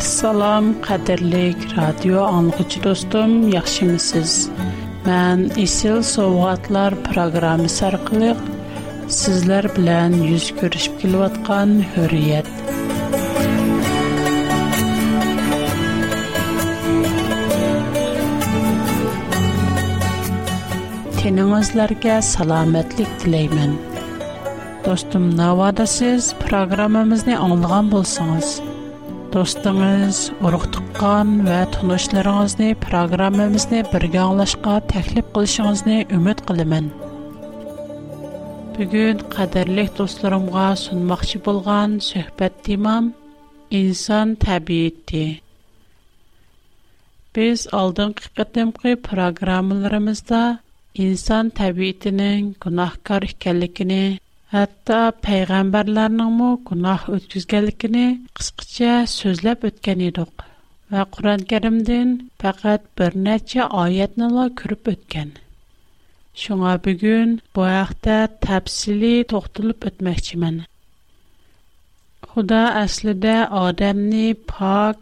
Assalom, qadrlik radio anlıqçı dostum, yaxşımısınız? Mən Isil Sovqatlar proqramı sarqılıq sizlər bilan yüz görüşüb keliyotqan Hürriyet. Teningizlərə salamatlik diləyirəm. Dostum, navada siz proqramımızı anlığan bolsanız, do'stingiz, urug' va tanishlaringizni programmamizni birga anglashga taklif qilishingizni umid qilaman. Bugun qadrli do'stlarimga sunmoqchi bo'lgan suhbat temam inson tabiati. Biz oldingi qatimqi programmalarimizda inson tabiatining gunohkor ekanligini hatto payg'ambarlarningmi gunoh o'tkazganligini qisqacha so'zlab o'tgan edik va qur'oni karimdan faqat bir necha oyatnila ko'rib o'tgan shunga bugun bu haqda tafsili to'xtalib o'tmoqchiman xudo aslida odamni pok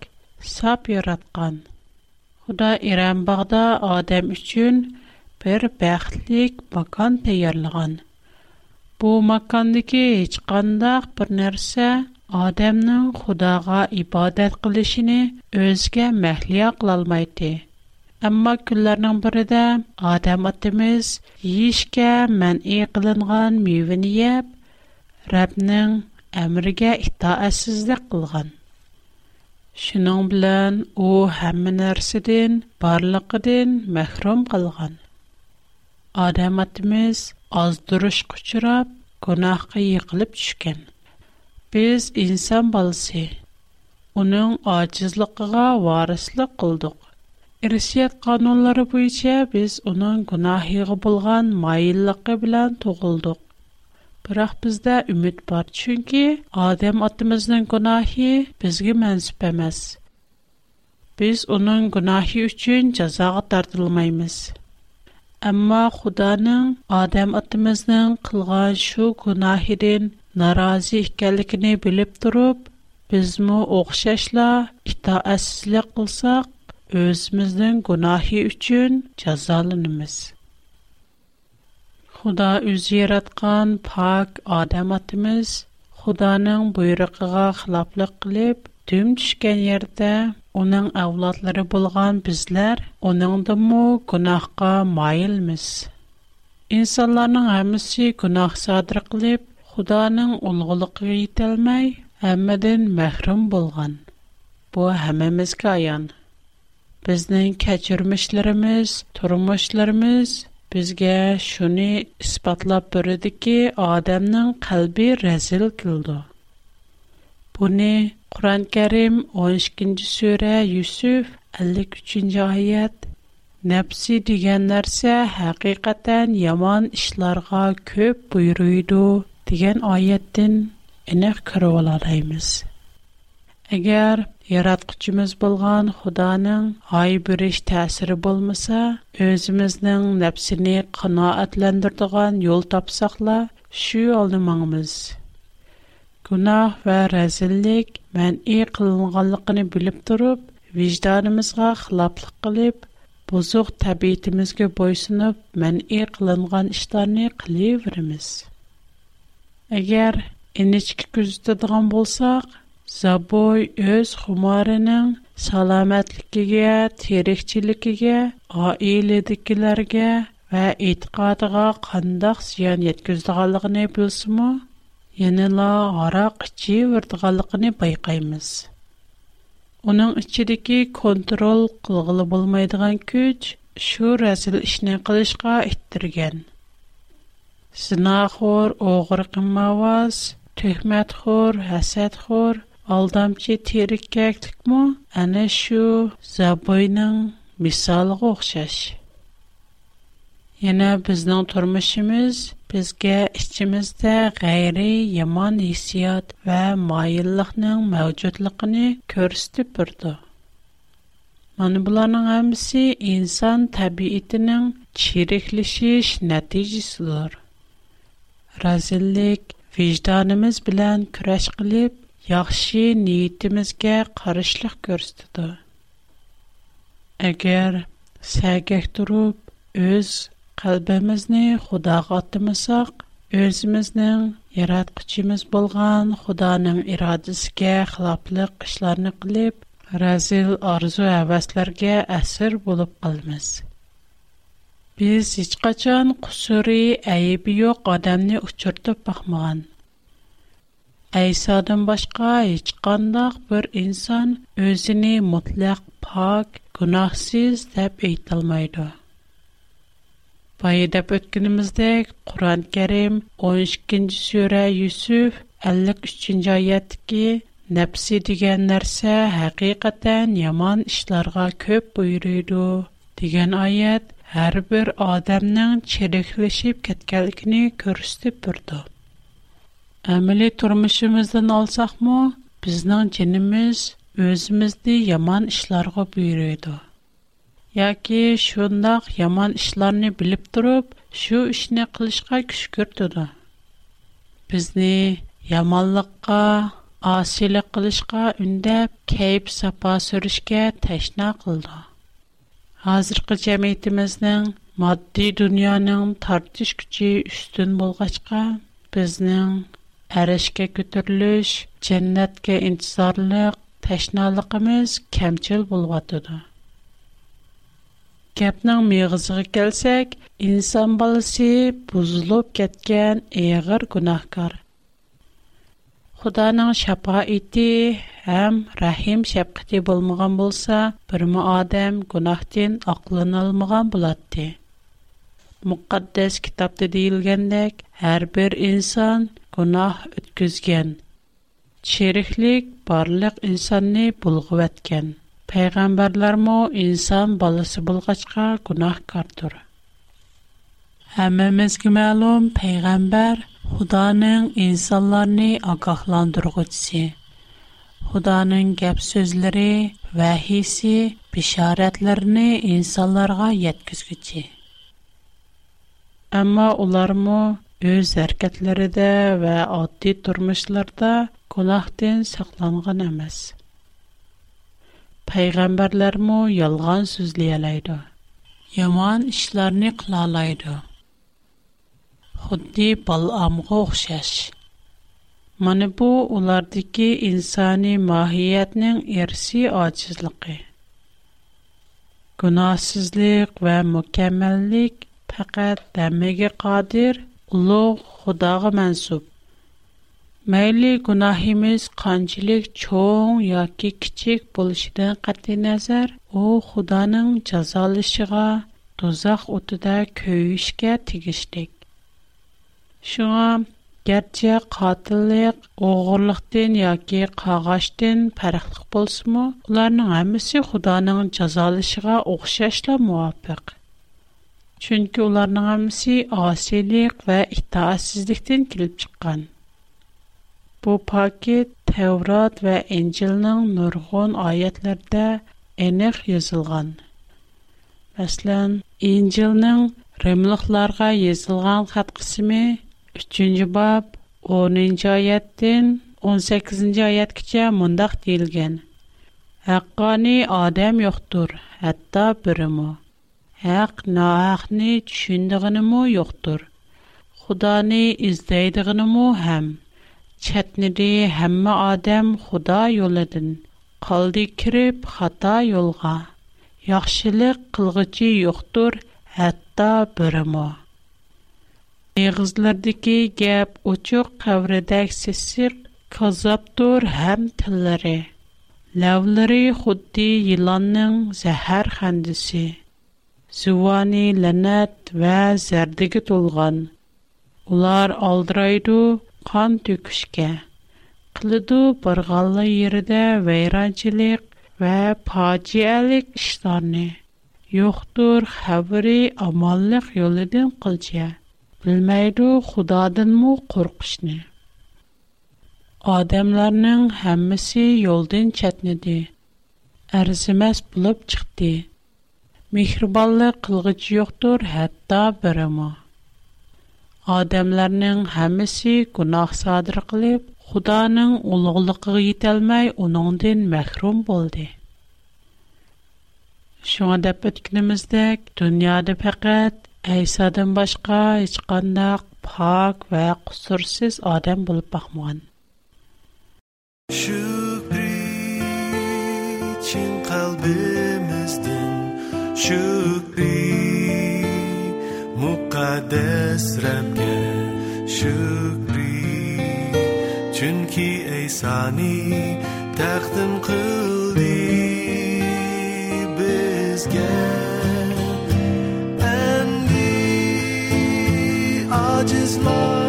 sop yaratgan xudo iranbog'da odam uchun bir baxtlik makon tayyorlagan Бу маккандагы һеч кандай бер нәрсә адамның Худога ибадат кылышыны өзгә мәхлия кыла алмайды. Әмма күлләрнең биредә адам атымыз ишкә мәнъи кылынган мивни яп Рәбнең әмергә итаәсезлек кылган. Шуның белән у һәммә нәрсәдән барлыгыдан мәхрум кылган. Адам ozdirishga uchrab gunohga yiqilib tushgan biz inson bolasi uning ojizligiga varislik qildik irshiyat qonunlari bo'yicha biz uning gunohiga bo'lgan moyilligi bilan tug'ildik biroq bizda umid bor chunki odam otamizning gunohi bizga mansub emas biz uning gunohi uchun jazoga tortilmaymiz Әмма Худаның Адам атымызның қылған шу гунахидин наразы икәнлегене билеп турып, bizmi o'xshashla itoatsizlik qilsaq, o'zimizning gunohi uchun jazolanamiz. Xudo o'zi yaratgan pok odamatimiz Xudoning buyrug'iga xiloflik qilib, төм тишкән ярдә, аның авлодлары булган безләр, аның да мо кунаққа майылмыз. Инсанларның һәммәсе кунақ сәдрә кылып, Худаның улгылык риетәлмәй, һәммәдән мәхрүм булган. Бу һәммәбезгә аян. Безнең кечүрмишләребез, тормышларыбыз безгә шуны испатлап бөрә дики, Адамның Құран кәрім 12-ші сөрә Юсуф 53-ші айет Нәпси деген нәрсә хақиқатан яман ішларға көп буйруйды деген айеттін инақ кіру алалаймыз. Әгер яратқычымыз болған Худаның ай бүріш тәсірі болмаса, өзіміздің нәпсіні қына әтләндірдіған ел тапсақла, шу алдымаңымыз. gunoh va razillik man'i qilinganligini bilib turib vijdonimizga xiloflik qilib buzuq tabiatimizga bo'ysunib man'i qilingan ishlarni qilaveramiz agar ingichka kuzatadigan bo'lsak zaboy o'z xumorining salomatligiga terikchiligiga oiladikilarga va e'tiqodiga qandoq ziyon yetkazadiganligini bilsinmi Яныла ғара қүші вірдіғалықыны байқаймыз. Оның үшілігі контроль қылғылы болмайдыған күч, үші әзіл үшінен қылышқа әйттірген. Сына құр, оғыр қымауаз, түхімәт құр, әсәт құр, алдамшы терік кәкдік мұ, әне үші, забойның, мисалы қоқшашы. Yana bizning turmushimiz bizga ichimizda g'ayri yomon hissiyot va moyillikning mavjudligini ko'rsatib turdi. Mana bularning hammasi inson tabiatining chiriklashish natijasidir. Razillik vijdonimiz bilan kurash qilib, yaxshi niyatimizga qarishlik ko'rsatadi. Agar sagak turib, o'z калбемезне Худога атмасак, өзмизнең яраткычыбыз булган Худоның ирадысга хилафлык эшләрне килеп, разил арзу-хәвәстләргә әсир булып калмыйбыз. Без hiç качан кусри, әйеп юк одамны учыртып бакмаган. Әйсадан башка hiç кانداк бер инсан өзені мутлак пак, гынаһсез дип әйтелмәй Bayidab ötkinimizdek Kur'an-ı Kerim 12. sure Yusuf 53. ayetteki Nəfsi digən nərsə həqiqətən yaman işlərə köp buyuruydu. Digən ayət hər bir adamın çirikləşib ketkənliyini göstərib durdu. Əməli turmuşumuzdan alsaqmı, bizning jinimiz özimizni yaman işlərə buyuruydu. yoki shundoq yomon ishlarni bilib turib shu ishni qilishga kuch kiritadi bizni yomonlikqa osiylik qilishga undab kayf safo surishga tashna qildi hozirgi jamiyatimizning moddiy dunyoning tortish kuchi ustun bo'lg'achqa bizning arishga ko'tarilish jannatga intizorlik tashnaligimiz kamchil bo'lyotidi Кепнең мәгъзиге келсәк, инсан баласы бузылып кеткән эгыр гунахкар. Худаның шапа ите һәм рахим шапкыты булмаган булса, бер мо адам гунахтан акылын алмаган булатты. Мукаддас китапта диелгәндәк, һәр инсан гунах үткәзгән. Чирихлек барлык инсанны булгып әткән. payg'ambarlarmi inson bolasi bo'lg'achqa gunohkordir hammamizga ma'lum payg'ambar xudoning insonlarni ogohlantirg'uchisi xudoning gap so'zlari vahiysi bishoratlarini insonlarga yetkazguchi ammo ularmi o'z harakatlarida va oddiy turmushlarda gunohdan saqlangan emas payg'ambarlarmi yolg'on so'zlayalaydi yomon ishlarni qilalaydi xuddi balamga o'xshash mana bu ulardagi insoniy mohiyatning irsiy ojizligi gunohsizlik va mukammallik faqat damiga qodir ulug' xudoga mansub Mayli gunohimiz qanchalik cho'ng yoki kichik bo'lishidan qat'iy nazar, u Xudoning jazolashiga, dozoq o'tida kuyishga tegishlik. Shunga garchi qotillik, o'g'irlikdan yoki qag'ashdan farqli bo'lsa-mu, ularning hammasi Xudoning jazolashiga o'xshashla muvofiq. Чөнки уларның һәммәсе асилик ва итаассызлыктан килеп чыккан. Bu pakit Tevrat və İncilin nurg'un ayətlərdə aniq yazılğan. Məsələn, İncilin Rimliklərə yazılğan xətt qismi 3-cü bab 10-cu ayətdən 18-ci ayətcə mündəq deyilgan. Haqqani adam yoxdur, hətta birimi. Haq nahaqni tushundig'inimi yo'qdir. Xudoni izlaydiganimi ham. Четнеде һәммә адем خدا юлыдан калды кириб хата юлга. Яхшылык кылгычы юктур, хәтта бүрәмо. Ә гызлардакы гәп учуқ каврдак сессел казап тур һәм телләре. Ләвләре хутти яланның заһәр хәндیسی. Сувани ланат ве Улар хан төкүшкө кылыдуу барганлы жерде вайрачтык ва фажиялык иштар не. жоктур хавры аманлык жолдон кылчы. билмейду кудадан муу коркушну. адамдарнын хаммсы жолдон чэтниди. эрзимэс булып чыкты. мехриболлук кылгыч жоктур, хатта бирими. Адамларның һәммәсе гунах садыр кылып, Худоның улуглыгыга йетәлмәй, униң дин мәхрум булды. Шуңа да бүткәнемездә дөньяда фақат Әйсадан башка һеч кандай пак ва кусурсыз адам булып бакмаган. Шүкри чин калбымыздан шүкри mukaddes Rab'ga şükri çünkü Eysani taqdim qildi bizga and the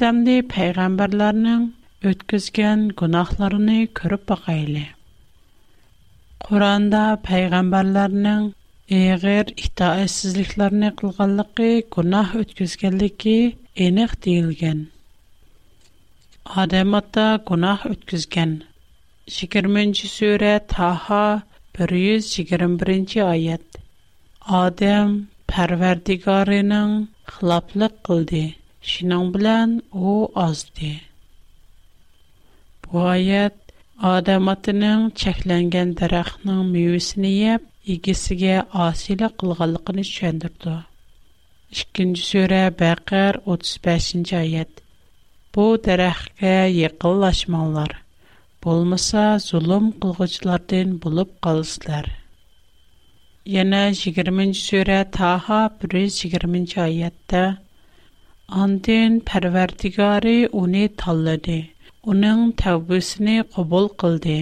Әсәмді пәйғамбарларының өткізген күнақларыны көріп бақайлы. Құранда пәйғамбарларының Егер ихта эссизликларны кылганлыгы гунах өткизгенлиги энек дийилген. Адам ата гунах өткизген. 20-нче сүре Таха 121-нче аят. Адам парвардигарының хилаплык кылды. Шинан белән у азды. Бу аят Адам атының чәкләнгән дарахның мөйесен яп, игесегә асилә кылганлыгын чөндерде. 2 35-нче аят. Бу дарахкә якынлашмаңнар. Булмаса зулым кылгычлардан булып калыслар. Яна 20-нче сүре Таха 120 аятта Анден пәрвердігари уни талдыды, униң тавбусыни қобул қылды,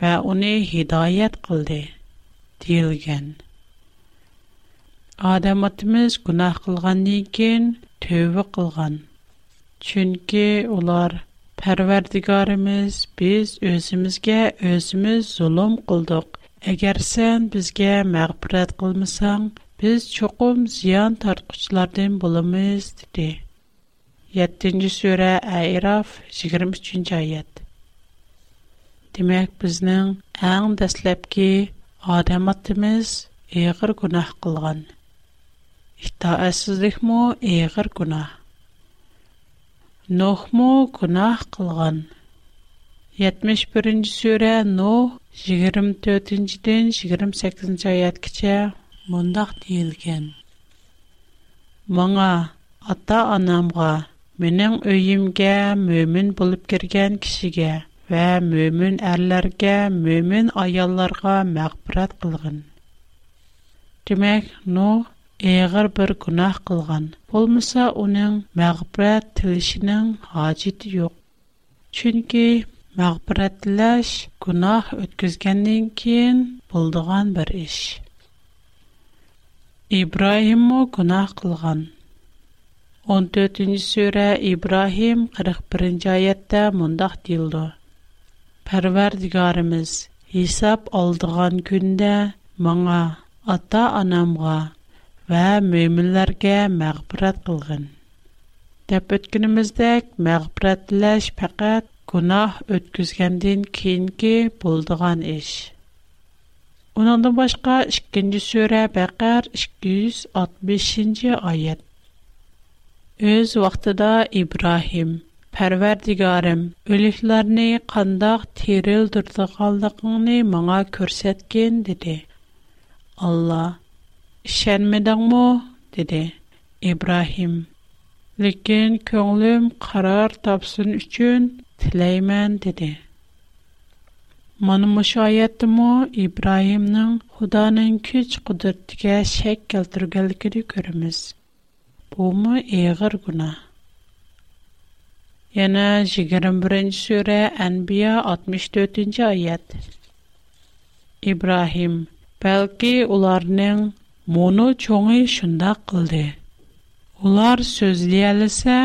ва уни хидаят қылды, дейлген. Адаматымыз кунах қылған неген төві қылған. Чунки, улар, пәрвердігарымыз, біз өзімізге өзіміз зулум қылдыг. Әгер сен бізге мағпырат қылмысан, біз чоқым зиян тарқучыларден боламыз, диди. 7-нче сүре Айраф 23-нче аят. Демәк, безнең әң дәслепки адам атымыз эгер гунах кылган. Итаәсезлек мо эгер гунах. Нох 71-нче сүре Но 24-нчедән 28-нче аяткәчә мондак Маңа ата-анамга Менің өйімге мөмін болып кірген кішіге вә мөмін әрлерге, мөмін аялларға мәғбірат қылғын. Демек, но, еғір бір күнақ қылған. Болмыса, оның мәғбірат тілішінің ғажеті йоқ. Чүнкі, мәғбіратіләш күнақ өткізгеннен кейін болдыған бір іш. Ибраимо күнақ қылған. 14-жи суре Ибрахим 41-жи аятта мундах дилду. Парвар Хисап алдыған күнде маңа, Ата-анамға ва мөмілерге мағбрат қылғын. Деп өткініміздек мағбратылаш пақат Кунах өткізгенден кенге болдыған іш. Унандын башқа, 2 жи суре бақар 265-жи аятта. Өз вақтыда Ибрахим, Пәрвәрдігарым, өліклеріні қандақ терел дұрды қалдықыңны маңа көрсеткен, деді. Алла, шәнмедің му? деді. Ибрахим, лікен көңілім қарар тапсын үшін тілеймен, деді. Маның мұш айетті му, Ибрахимның құданың күч көріміз. Бу мо эгер гуна. Яна 21-нче сүре Анбия 64-нче аят. Ибрахим, бәлки уларның моны чоңы шунда кылды. Улар сөзлиәлсә,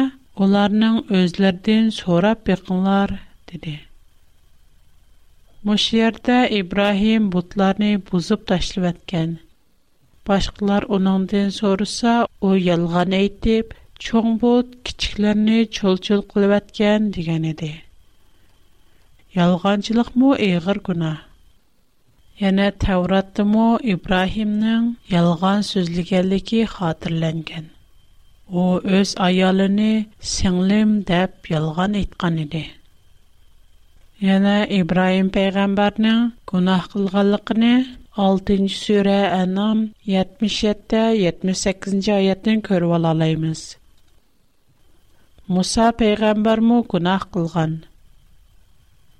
уларның өзләрдән сорап бекнлар диде. Мошерта Ибрахим бутларны бузып ташлып Башҡылар 16-дан сорыса, ул ялған әйтэп, чоң бот кичiklerне çылçыл ҡылываткан дигән иде. Ялғанчылыҡ мо эғир гүна. Яна Таураттымы Ибраһимның ялған сөйҙигәнле ки хатırlангән. У өз айалыны сиңлим деп ялған әйткәне иде. Яна Ибраһим пәйғамбарның гүнаһ ҡылғанлыҡыны 6-нче сүре Анам 77-78-нче аятын күрә алабыз. Муса пәйгамбер мо кунах кылган.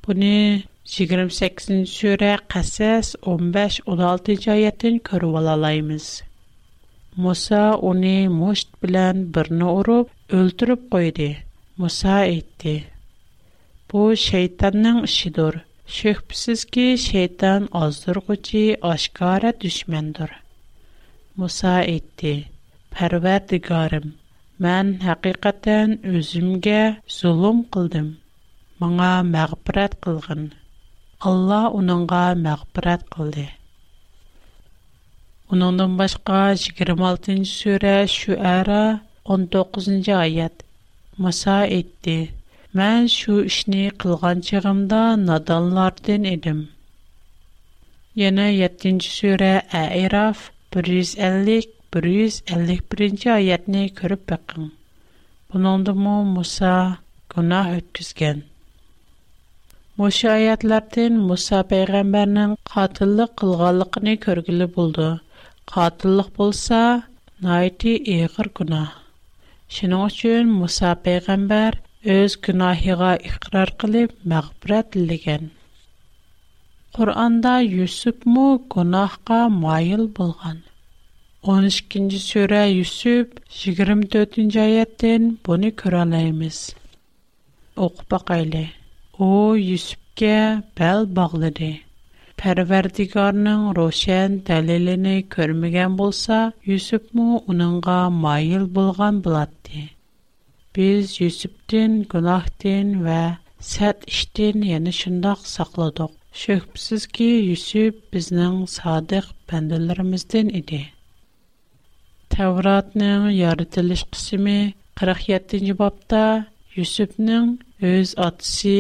Буны 28-нче сүре Касас 15 16 аятын күрә алабыз. Муса уни мошт белән берне урып өлтүрүп койды. Муса әйтте: "Бу шайтанның ишидер. Шөхпсізгі шейтан аздырғычы ашқара дүшмендір. Муса етті, пәрвәдігарым, мән хақиқаттан өзімге зұлым қылдым. Маңа мәғбірәт қылғын. Алла оныңға мәғбірәт қылды. Оныңдан башқа 26-нші сөрә шүәра 19-нші айет. Муса мән шу ішний қылғанчығымда наданларден идим. Йэна 7-нчі суре айраф 150 151 бірінчі айатни көріп бақын. Бұн ондуму Муса кунах өткізген. Муши айатлардин Муса пейгамбарнын қатылы қылғалықни көргілі булды. Қатылық булса, наиди иғыр кунах. Шыну үшін Муса пейгамбар езд гына һера ихрар кылып мәгъбурат дигән. Куръанда Юсуп мо гынахка майыл булган. 12-нчи сүре Юсуп 24-нҗи аяттен буны көрәнебез. Окуп әйле. О Юсупка бәл баглады. Пәрвәрдигәрнең рухен тәлелене көрмәгән булса, Юсуп мо аныңга майыл булган булады. Biz Yusufdin, günahdan və sət işdən, yəni şundaq saqladıq. Şübhəsiz ki, Yusuf bizning sadiq bəndələrimizdən idi. Tavratning yaradilish qismi 47-ci babda Yusufning öz atası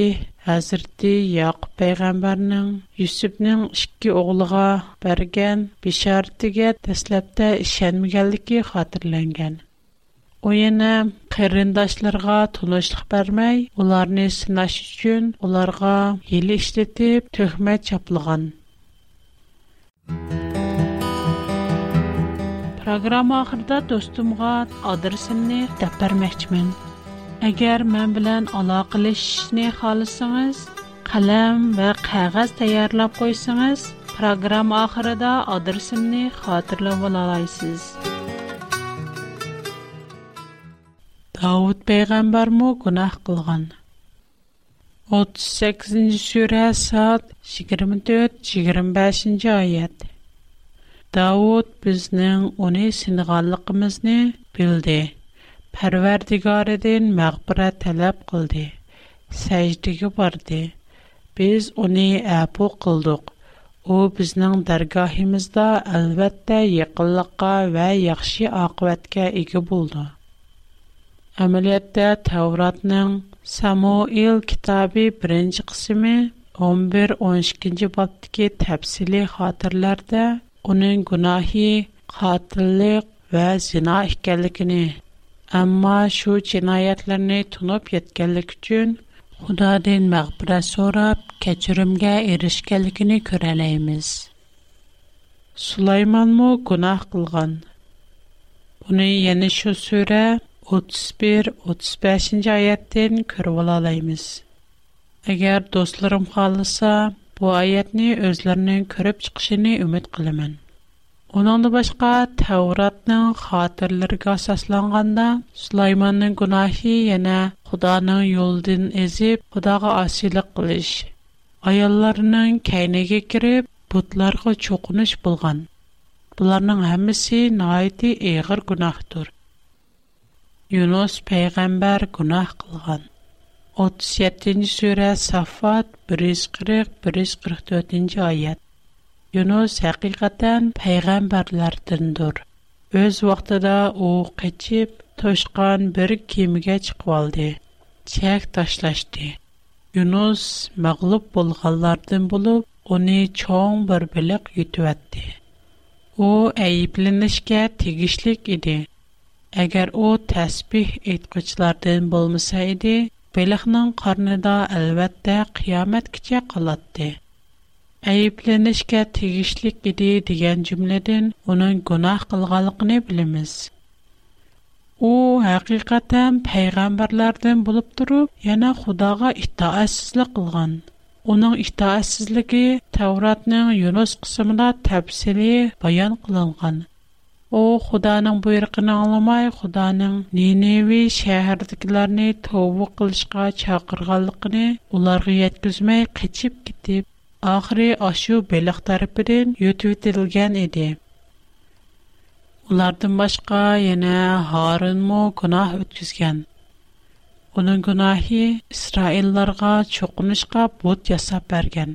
Hazreti Yaqub peyğəmbərinin Yusufnin iki oğluğa bərgən bişarətiyə təsləbdə işənməyənliyi xatırlanğan. o'yini qarindoshlarga to'lishliq bermay ularni sinash uchun ularga hili ishlatib tuhmat chaplagan Программа ахырда достумга адресымны тәп бермәкчмен. Әгәр мен белән алакалашышны халысыңыз, қалам ва кагаз таярлап койсаңыз, программа ахырда адресымны хатırlап ала Davud peyğəmbərmü günah qılğan. 38-ci surə Sad 24-25-ci ayət. Davud bizning uni sinğanlığımızı bildi. Pərverdigarıdan məğfirət tələb qıldı. Səcdəyə bardı. Biz uni əfu qıldıq. O bizning dərgahımızda əlbəttə yaxınlığa və yaxşı aqibətə ega oldu. Әмәлиятта Тәвратның Самуил китабы 1-нче кысымы 11-12 баптагы тәфсилий хатırlarda уның гунаһи қатиллик ва зина икәнлегене, әмма шу җинаятларны тунып yetkәнлек өчен Худадән мәгъфирәт сорап, кечиримгә эришкәнлегене күрәләйбез. Сулайман мо гунаһ кылган. Буны яны шу сүре 31-35 аяттен көріп ола алаймыз. Әгер достларым қалыса, бұ аятны өзлерінің көріп шықшыны үміт қылымын. Оның башқа Тәуратның қатырлырға сасланғанда, Сулайманның күнахи ене Құданың елден әзіп, Құдаға асилі қылыш. Аялларының кәйнеге керіп бұтларға чоқыныш болған. Бұларның әмісі найты еғір күнахтұр. Yunus peyğəmbər günah qılğan. 37-ci surə Saffat 140-144-ci Yunus həqiqətən peyğəmbərlərdəndir. Öz vaxtında u qaçıb toşqan bir kimigə çıxıb aldı. Çək daşlaşdı. Yunus məğlub olğanlardan olub onu çoğ bir biliq yutuvatdı. O əyiblinişkə tigişlik idi. Əgər o təsbih etqiçlərdən bolmasa idi, Beliqnin qarnında əlbəttə qiyamətgəcə qalatdı. Ayıblanışqa tegishlik idi degan cümlədən onun günah qılğanlığını bilimiz. u haqiqatan payg'ambarlardan bo'lib turib yana xudoga itoatsizlik qilgan uning itoatsizligi tavratning yunus qismida tafsili bayon qilingan u xudoning buyrug'ini anglamay xudoning ninevi shahardagilarni tovba qilishga chaqirganligini ularga yetkazmay qochib ketib oxiri ashu beliq tarafidan yutib etilgan edi ulardan boshqa yana horinmu gunoh o'tkazgan uning gunohi isroillarga cho'qinishga but yasab bergan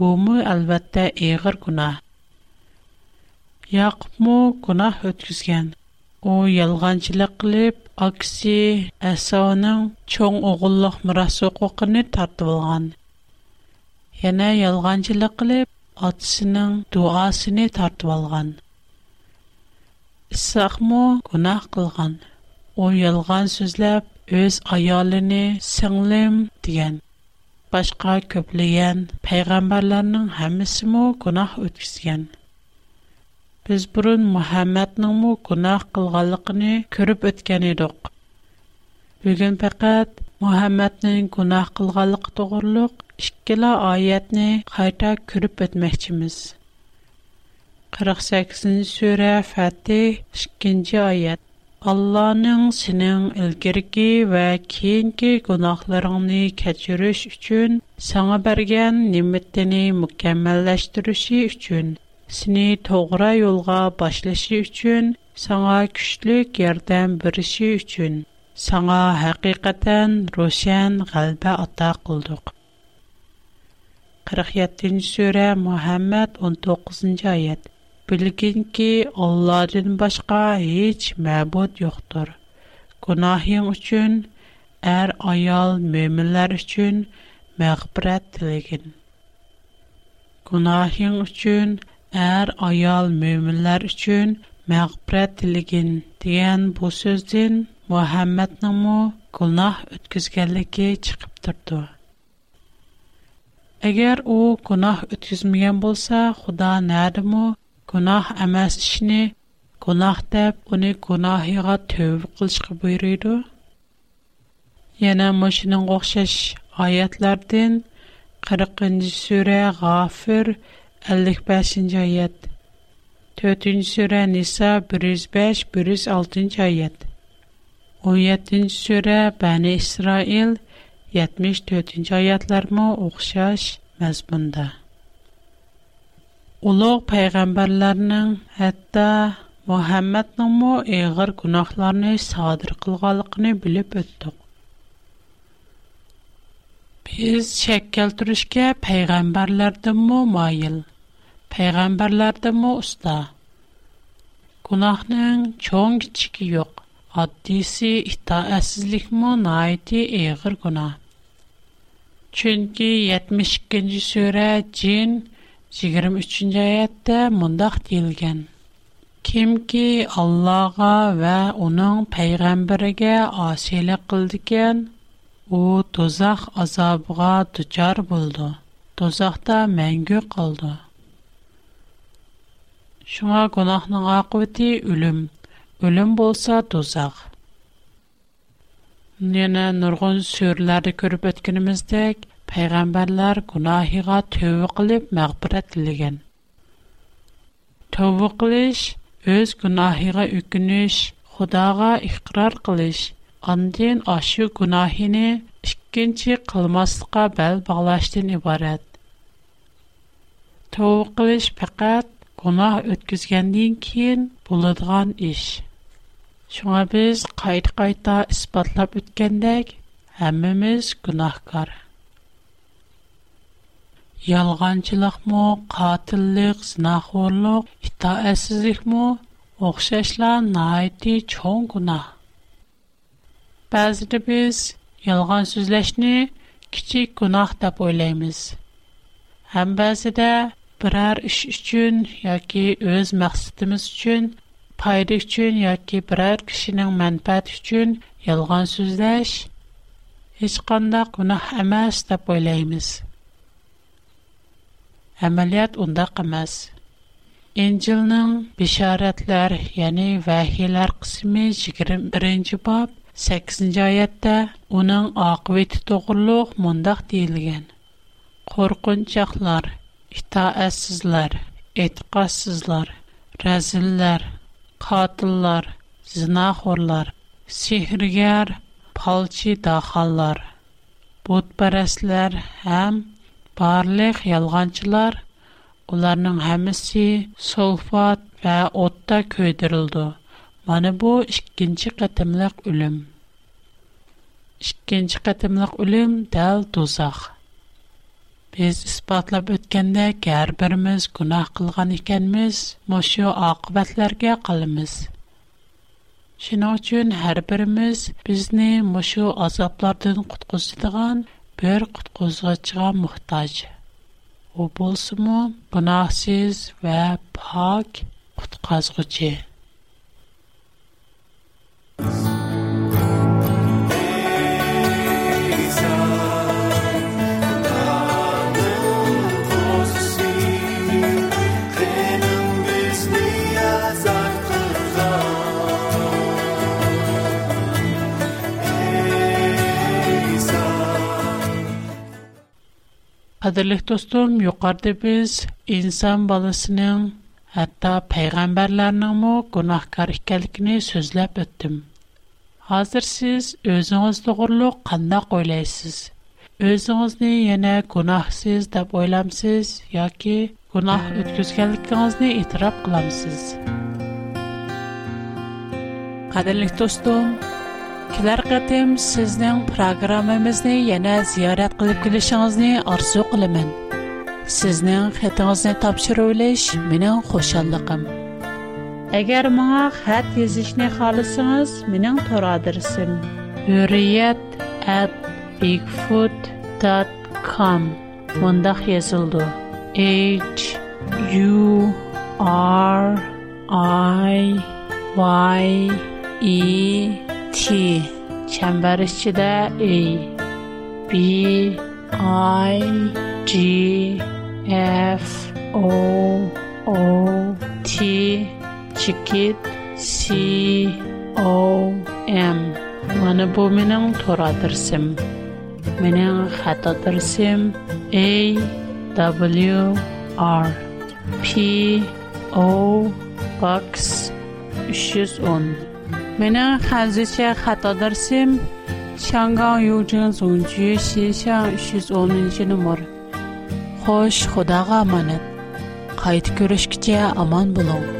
bumi albatta ig'ir gunoh Яг му кунах өткізген. О, елганчилик лип, акси, асаунын, чон оғылық мурасу қуқыни тарту алған. Яна елганчилик лип, адсынын, дуасыни тарту алған. Исақ му кунах қылған. О, ялған сөзлэп, өз аялыни сыңлим диген. Башка көплийен пайгамбарланын хамис му кунах өткізген. biz burun Muhammadningmi gunoh qilganligini ko'rib o'tgan edik. Bugun faqat Muhammadning gunoh qilganligi to'g'riliq ikkala oyatni qayta ko'rib o'tmoqchimiz. 48-sura Fatih 2-oyat. allohning sening ilgirki va keyingi gunohlaringni kechirish uchun sana bergan ne'matini mukammallashtirishi uchun seni toğra yolğa başlaşı üçün, sana güçlük yardım birişi üçün, sana hakikaten roşan galbe ata kıldık. 47. Sure Muhammed 19. Ayet Bilgin ki Allah'ın başka hiç məbud yoktur. Günahın üçün, er ayal müminler üçün məğbirət dilegin. Günahın üçün, er ayol möminlər üçün məğfirət diligin deyən bu sözdən Muhammednin mu günah ötküzgənliyi çıxıb durdu. Əgər o günah ötküzməyən bolsa, Xuda nədimi günah emas işini günah deyib onu günahığa tövbə qilishqa buyurdu. Yana məşinin oxşaş ayətlərdən 40-cı surə Ğafir 1 55-ci ayət 4-cü surə Nisa 105-106-cı ayət 17-ci surə Bəni İsrail 74-cü ayətlərmə oxşar məzmunda. Uluq peyğəmbərlərinin, hətta Muhammednin mu əğir günahlarını sadir qılğanlığını bilib ötdük. biz shak keltirishga payg'ambarlardanmi moyil payg'ambarlardanmi usta gunohning cho'ng kichigi yo'q oddiysi itoatsizlikmi noiti eg'ir gunoh chunki yetmish ikkinchi sura jin yigirma uchinchi oyatda mundoq deyilgan kimki allohga va uning payg'ambariga osiylik qildikan O dozaq azabına düçar buldu. Dozaqda məngü qaldı. Şuna günahın aqibeti ölüm. Ölüm bolsa dozaq. Yana nurgun sürlerde görüp etkinimizdek, Peygamberler günahıga tövbe qilip mağfiret dilegan. Tövbe qilish, öz günahıga ökünüş, Xudaga iqrar qilish, Андин ашу гунахини ішкінчи қылмасылга бәл бағлашдин ібарад. Туу қылыш пақад гунах өткізгендин кейін буладған іш. Шуға біз қайт-қайта іспатлап өткендек, хаммимыз гунахкар. Ялғанчылық му, қатилық, зинахуырлық, хитаэсізлих му, оқшашла наайти Bəzidə biz yalğan sözləşni kiçik günah deyə oylayırıq. Həm bəzidə birər iş üçün yoki öz məqsədimiz üçün, fayda üçün yoki birər kişinin mənfəəti üçün yalğan sözləş heç qandaq günah emas deyə oylayırıq. Əməliyyat undaq emas. İncilning bisharatlar, ya'ni vahiylar qismi 21-bob 8-ci ayətdə onun aqibəti doğruluq mündəq deyilgən. Qorxunçaqlar, itaətsizlər, etiqadsızlar, rəzillər, qatillər, zinaxorlar, sehrgər, palçı daxallar, butpərəslər həm barlıq yalğancılar, onların həmisi sulfat və otda köydürüldü. Mana bu ikkinchi qatimliq o'lim. Ikkinchi qatimliq o'lim dal tuzoq. Biz isbotlab o'tgandek, har birimiz gunoh qilgan ekanmiz, mushu oqibatlarga qolamiz. Shuning uchun har birimiz bizni mushu azoblardan qutqizadigan bir qutqizuvchiga muhtoj. U bo'lsa-mu, gunohsiz va pok qutqazguchi. Qadirlik dostum, yuqarıda biz insan balasının, hatta peyğəmbərlərinin mu günahkar ikənligini sözləb ötdüm. Hazır siz özünüz doğruluq qandaq oylaysız? Özünüzni yana günahsız deb oylamsız yoki günah ötküzgenlikingizni e'tirof qilamsiz? Qadirlik dostum, kelar qatim sizning programmamizni yana ziyorat qilib kelishingizni orzu qilaman. Sizning xatingizni topshirib olish mening xo'shalligim. Əgər mənə xət yazışni xalısınız, mənim tor adresim hurriyet@bigfoot.com mundaq yazıldı. H U R I Y E T çəmbər içində E B I G F O O T чикит c o m мана бу менен тур адресим менен a w r p o box 310 менен хазыча хат адресим Чангаң Юджин Зунчи Шишан 310-нчы номер. Хош, Худага аманат. Кайт көрүшкүчө аман болоң.